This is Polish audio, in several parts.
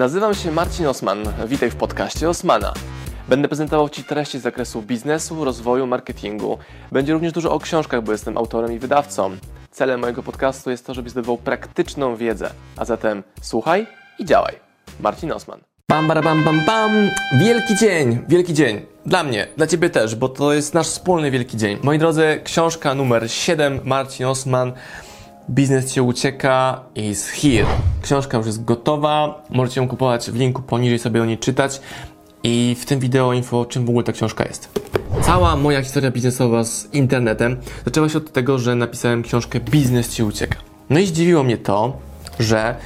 Nazywam się Marcin Osman. Witaj w podcaście Osmana. Będę prezentował Ci treści z zakresu biznesu, rozwoju, marketingu. Będzie również dużo o książkach, bo jestem autorem i wydawcą. Celem mojego podcastu jest to, żebyś zdobywał praktyczną wiedzę. A zatem słuchaj i działaj. Marcin Osman. Bam, bara, bam, bam, bam. Wielki dzień, wielki dzień. Dla mnie, dla Ciebie też, bo to jest nasz wspólny wielki dzień. Moi drodzy, książka numer 7, Marcin Osman. Biznes Cię ucieka is here. Książka już jest gotowa, możecie ją kupować w linku poniżej, sobie o niej czytać. I w tym wideo info, czym w ogóle ta książka jest. Cała moja historia biznesowa z internetem zaczęła się od tego, że napisałem książkę Biznes Ci ucieka. No i zdziwiło mnie to, że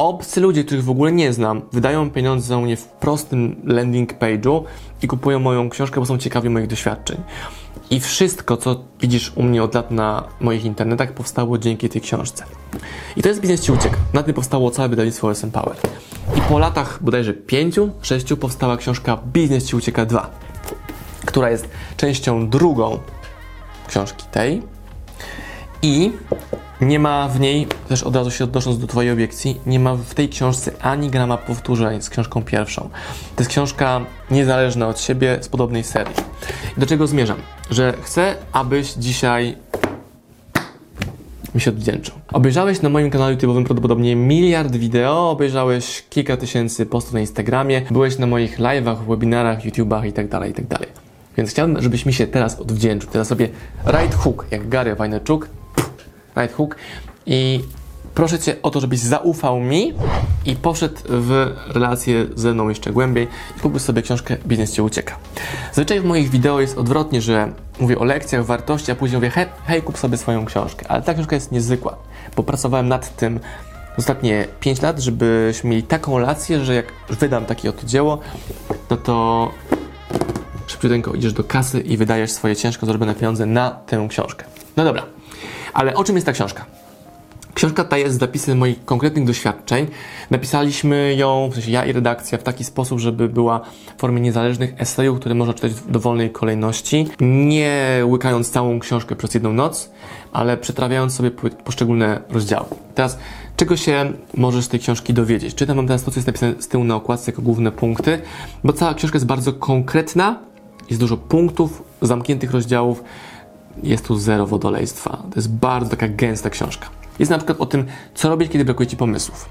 obcy ludzie, których w ogóle nie znam, wydają pieniądze za mnie w prostym landing page'u i kupują moją książkę, bo są ciekawi moich doświadczeń. I wszystko, co widzisz u mnie od lat na moich internetach, powstało dzięki tej książce. I to jest Biznes Ci Ucieka. Na tym powstało całe wydawnictwo SM Power. I po latach bodajże pięciu, sześciu powstała książka Biznes Ci Ucieka 2, która jest częścią drugą książki tej. I nie ma w niej, też od razu się odnosząc do Twojej obiekcji, nie ma w tej książce ani grama powtórzeń z książką pierwszą. To jest książka niezależna od siebie z podobnej serii. Do czego zmierzam? Że chcę, abyś dzisiaj mi się odwdzięczył. Obejrzałeś na moim kanale YouTube'owym prawdopodobnie miliard wideo, obejrzałeś kilka tysięcy postów na Instagramie, byłeś na moich live'ach, webinarach, YouTubach itd., tak itd. Tak Więc chciałbym, żebyś mi się teraz odwdzięczył. Teraz sobie right hook, jak Gary Vaynerchuk, right hook i proszę Cię o to, żebyś zaufał mi i poszedł w relację ze mną jeszcze głębiej i kupił sobie książkę Biznes Cię ucieka. Zazwyczaj w moich wideo jest odwrotnie, że mówię o lekcjach, wartości, a później mówię hej, hej kup sobie swoją książkę. Ale ta książka jest niezwykła, bo pracowałem nad tym ostatnie 5 lat, żebyśmy mieli taką relację, że jak wydam takie oto dzieło, no to szybciutko idziesz do kasy i wydajesz swoje ciężko zarobione pieniądze na tę książkę. No dobra, ale o czym jest ta książka? Książka ta jest zapisem moich konkretnych doświadczeń. Napisaliśmy ją, w sensie ja i redakcja, w taki sposób, żeby była w formie niezależnych esejów, które można czytać w dowolnej kolejności, nie łykając całą książkę przez jedną noc, ale przetrawiając sobie poszczególne rozdziały. Teraz, czego się możesz z tej książki dowiedzieć? Czytam wam teraz to, co jest napisane z tyłu na okładce jako główne punkty, bo cała książka jest bardzo konkretna, jest dużo punktów, zamkniętych rozdziałów, jest tu zero wodolejstwa. To jest bardzo taka gęsta książka. Jest na przykład o tym, co robić, kiedy brakuje Ci pomysłów.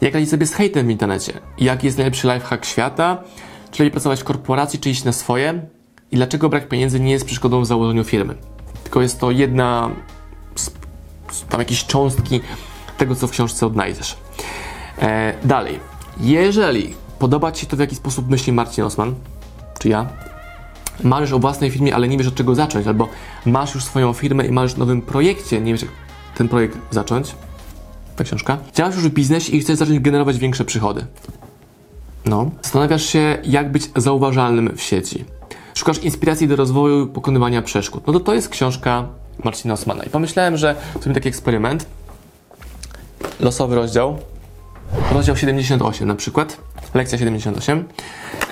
Jak radzić sobie z hejtem w internecie? Jaki jest najlepszy lifehack świata? Czy lepiej pracować w korporacji, czy iść na swoje? I dlaczego brak pieniędzy nie jest przeszkodą w założeniu firmy? Tylko jest to jedna z tam jakieś cząstki tego, co w książce odnajdziesz. E, dalej. Jeżeli podoba Ci się to, w jaki sposób myśli Marcin Osman, czy ja, marzysz o własnej firmie, ale nie wiesz od czego zacząć, albo masz już swoją firmę i marzysz o nowym projekcie, nie wiesz jak ten projekt zacząć, ta książka. Działasz już w biznesie i chcesz zacząć generować większe przychody. No. Zastanawiasz się, jak być zauważalnym w sieci. Szukasz inspiracji do rozwoju pokonywania przeszkód. No to to jest książka Marcina Osmana. I pomyślałem, że zrobimy taki eksperyment. Losowy rozdział. Rozdział 78 na przykład. Lekcja 78.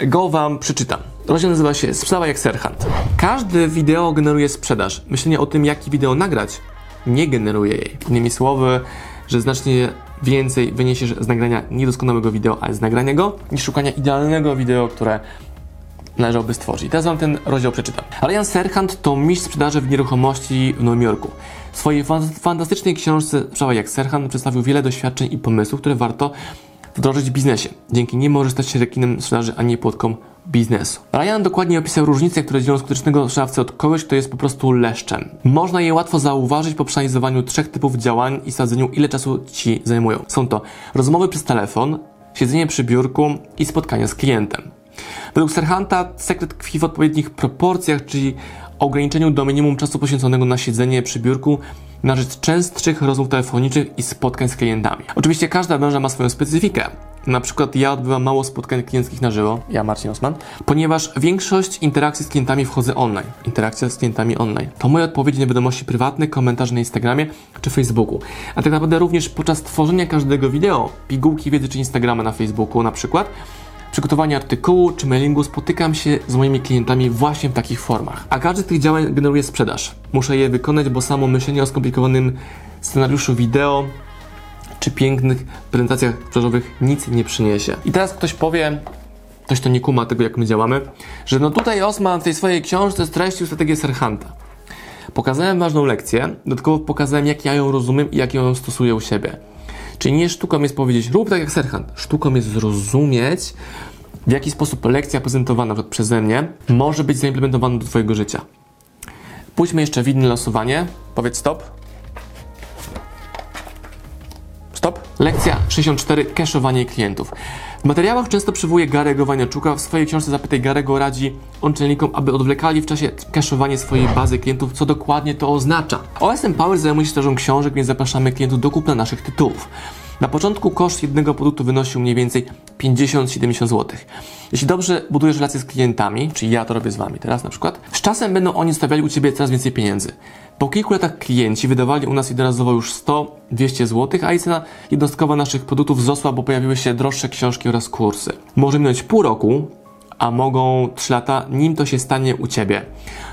Go Wam przeczytam. Rozdział nazywa się Sprzedawaj jak Serhant. Każdy wideo generuje sprzedaż. Myślenie o tym, jaki wideo nagrać, nie generuje jej. Innymi słowy, że znacznie więcej wyniesiesz z nagrania niedoskonałego wideo, ale z nagrania go, niż szukania idealnego wideo, które należałoby stworzyć. Teraz wam ten rozdział przeczytam. Ryan Serhant to mistrz sprzedaży w nieruchomości w Nowym Jorku. W swojej fantastycznej książce Sprzedawaj jak Serhant przedstawił wiele doświadczeń i pomysłów, które warto wdrożyć w biznesie. Dzięki nim możesz stać się rekinem sprzedaży, a nie płotką biznesu. Ryan dokładnie opisał różnice, które dzielą skutecznego sprzedawcę od kogoś, kto jest po prostu leszczem. Można je łatwo zauważyć po przeanalizowaniu trzech typów działań i sadzeniu, ile czasu ci zajmują. Są to rozmowy przez telefon, siedzenie przy biurku i spotkania z klientem. Według Serhanta sekret tkwi w odpowiednich proporcjach, czyli ograniczeniu do minimum czasu poświęconego na siedzenie przy biurku na rzecz częstszych rozmów telefonicznych i spotkań z klientami. Oczywiście każda branża ma swoją specyfikę. Na przykład ja odbywam mało spotkań klienckich na żywo, ja Marcin Osman, ponieważ większość interakcji z klientami wchodzę online. Interakcja z klientami online. To moje odpowiedzi na wiadomości prywatne, komentarze na Instagramie czy Facebooku. A tak naprawdę również podczas tworzenia każdego wideo, pigułki wiedzy czy Instagrama na Facebooku na przykład, przygotowania artykułu czy mailingu spotykam się z moimi klientami właśnie w takich formach. A każdy z tych działań generuje sprzedaż. Muszę je wykonać, bo samo myślenie o skomplikowanym scenariuszu wideo czy pięknych prezentacjach sprzedażowych nic nie przyniesie. I teraz ktoś powie, ktoś to nie kuma tego, jak my działamy, że no tutaj Osman w tej swojej książce streścił strategię Serhanta. Pokazałem ważną lekcję, dodatkowo pokazałem, jak ja ją rozumiem i jak ją stosuję u siebie. Czyli nie sztuką jest powiedzieć, rób tak jak Serhant. Sztuką jest zrozumieć, w jaki sposób lekcja prezentowana przeze mnie może być zaimplementowana do Twojego życia. Pójdźmy jeszcze w inne losowanie. Powiedz stop. Lekcja 64. Keszowanie klientów. W materiałach często przywołuje Garego Waniaczuka. W swojej książce Zapytaj Garego radzi on czytelnikom, aby odwlekali w czasie keszowanie swojej bazy klientów, co dokładnie to oznacza. OSM Power zajmuje się sprzedażą książek, więc zapraszamy klientów do kupna naszych tytułów. Na początku koszt jednego produktu wynosił mniej więcej 50-70 zł. Jeśli dobrze budujesz relacje z klientami, czyli ja to robię z Wami teraz na przykład, z czasem będą oni stawiali u Ciebie coraz więcej pieniędzy. Po kilku latach klienci wydawali u nas jednorazowo już 100-200 zł, a i cena jednostkowa naszych produktów wzrosła, bo pojawiły się droższe książki oraz kursy. Może minąć pół roku, a mogą 3 lata, nim to się stanie u Ciebie.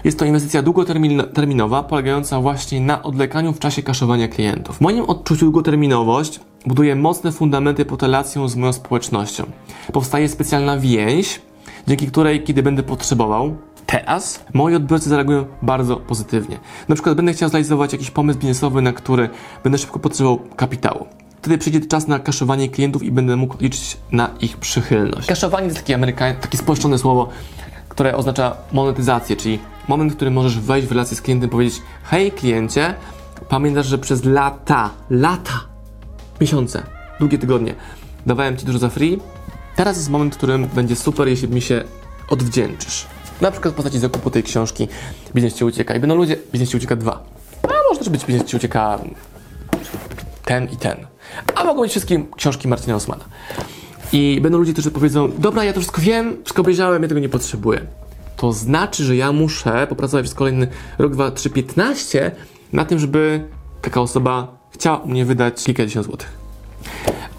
Jest to inwestycja długoterminowa, polegająca właśnie na odlekaniu w czasie kaszowania klientów. W moim odczuciu długoterminowość buduje mocne fundamenty pod relacją z moją społecznością. Powstaje specjalna więź, dzięki której, kiedy będę potrzebował, teraz moi odbiorcy zareagują bardzo pozytywnie. Na przykład będę chciał zrealizować jakiś pomysł biznesowy, na który będę szybko potrzebował kapitału. Wtedy przyjdzie czas na kaszowanie klientów i będę mógł liczyć na ich przychylność. Kaszowanie to takie, amerykań, takie spolszczone słowo, które oznacza monetyzację, czyli moment, w którym możesz wejść w relację z klientem i powiedzieć hej kliencie, pamiętasz, że przez lata, lata, miesiące, długie tygodnie dawałem Ci dużo za free, teraz jest moment, w którym będzie super, jeśli mi się odwdzięczysz. Na przykład w postaci zakupu tej książki Biznes Ci ucieka i będą ludzie, Biznes Ci ucieka dwa. A może też być Biznes Ci ucieka ten i ten. A mogą być wszystkie książki Marcina Osmana. I będą ludzie, którzy powiedzą, dobra, ja to wszystko wiem, wszystko obejrzałem, ja tego nie potrzebuję. To znaczy, że ja muszę popracować przez kolejny rok, dwa, trzy, piętnaście na tym, żeby taka osoba chciała mnie wydać kilkadziesiąt złotych.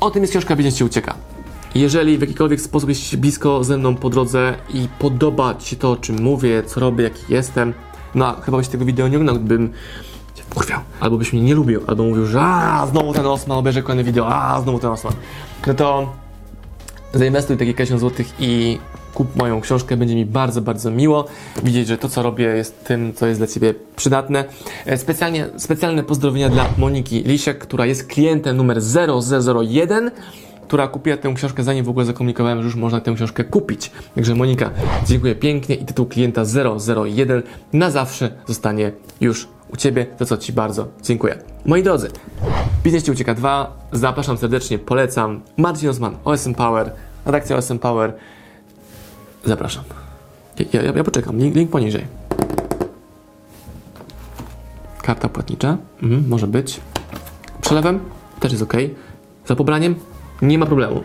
O tym jest książka Ci ucieka. Jeżeli w jakikolwiek sposób jesteś blisko ze mną po drodze i podoba Ci się to, o czym mówię, co robię, jaki jestem, no chyba byś tego wideo nie oglądał, gdybym cię wkurwiał, albo byś mnie nie lubił, albo mówił, że a znowu ten Osman, obejrzę kolejne wideo, a znowu ten Osman. No to zainwestuj takie kilkadziesiąt złotych i kup moją książkę, będzie mi bardzo, bardzo miło widzieć, że to, co robię, jest tym, co jest dla Ciebie przydatne. E, Specjalnie, specjalne pozdrowienia dla Moniki Lisiak, która jest klientem numer 0001, która kupiła tę książkę, zanim w ogóle zakomunikowałem, że już można tę książkę kupić. Także Monika, dziękuję pięknie i tytuł klienta 001 na zawsze zostanie już u Ciebie, za co Ci bardzo dziękuję. Moi drodzy, Biznes Ci Ucieka 2, zapraszam serdecznie, polecam. Marcin Osman, OSM Power, redakcja OSM Power. Zapraszam. Ja, ja, ja poczekam, link, link poniżej. Karta płatnicza, mhm, może być. Przelewem też jest ok. Za pobraniem nie ma problemu.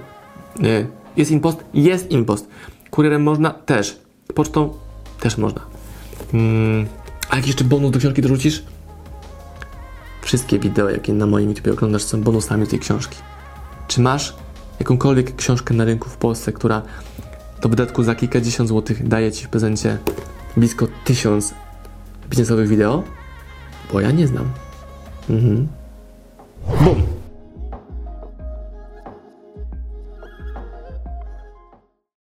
Y, Jest impost? Jest impost. Kurierem można? Też. Pocztą? Też można. Mm, a jakiś jeszcze bonus do książki dorzucisz? Wszystkie wideo, jakie na moim YouTube oglądasz, są bonusami tej książki. Czy masz jakąkolwiek książkę na rynku w Polsce, która do wydatku za kilkadziesiąt złotych daje Ci w prezencie blisko tysiąc biznesowych wideo? Bo ja nie znam. Mhm. Bum!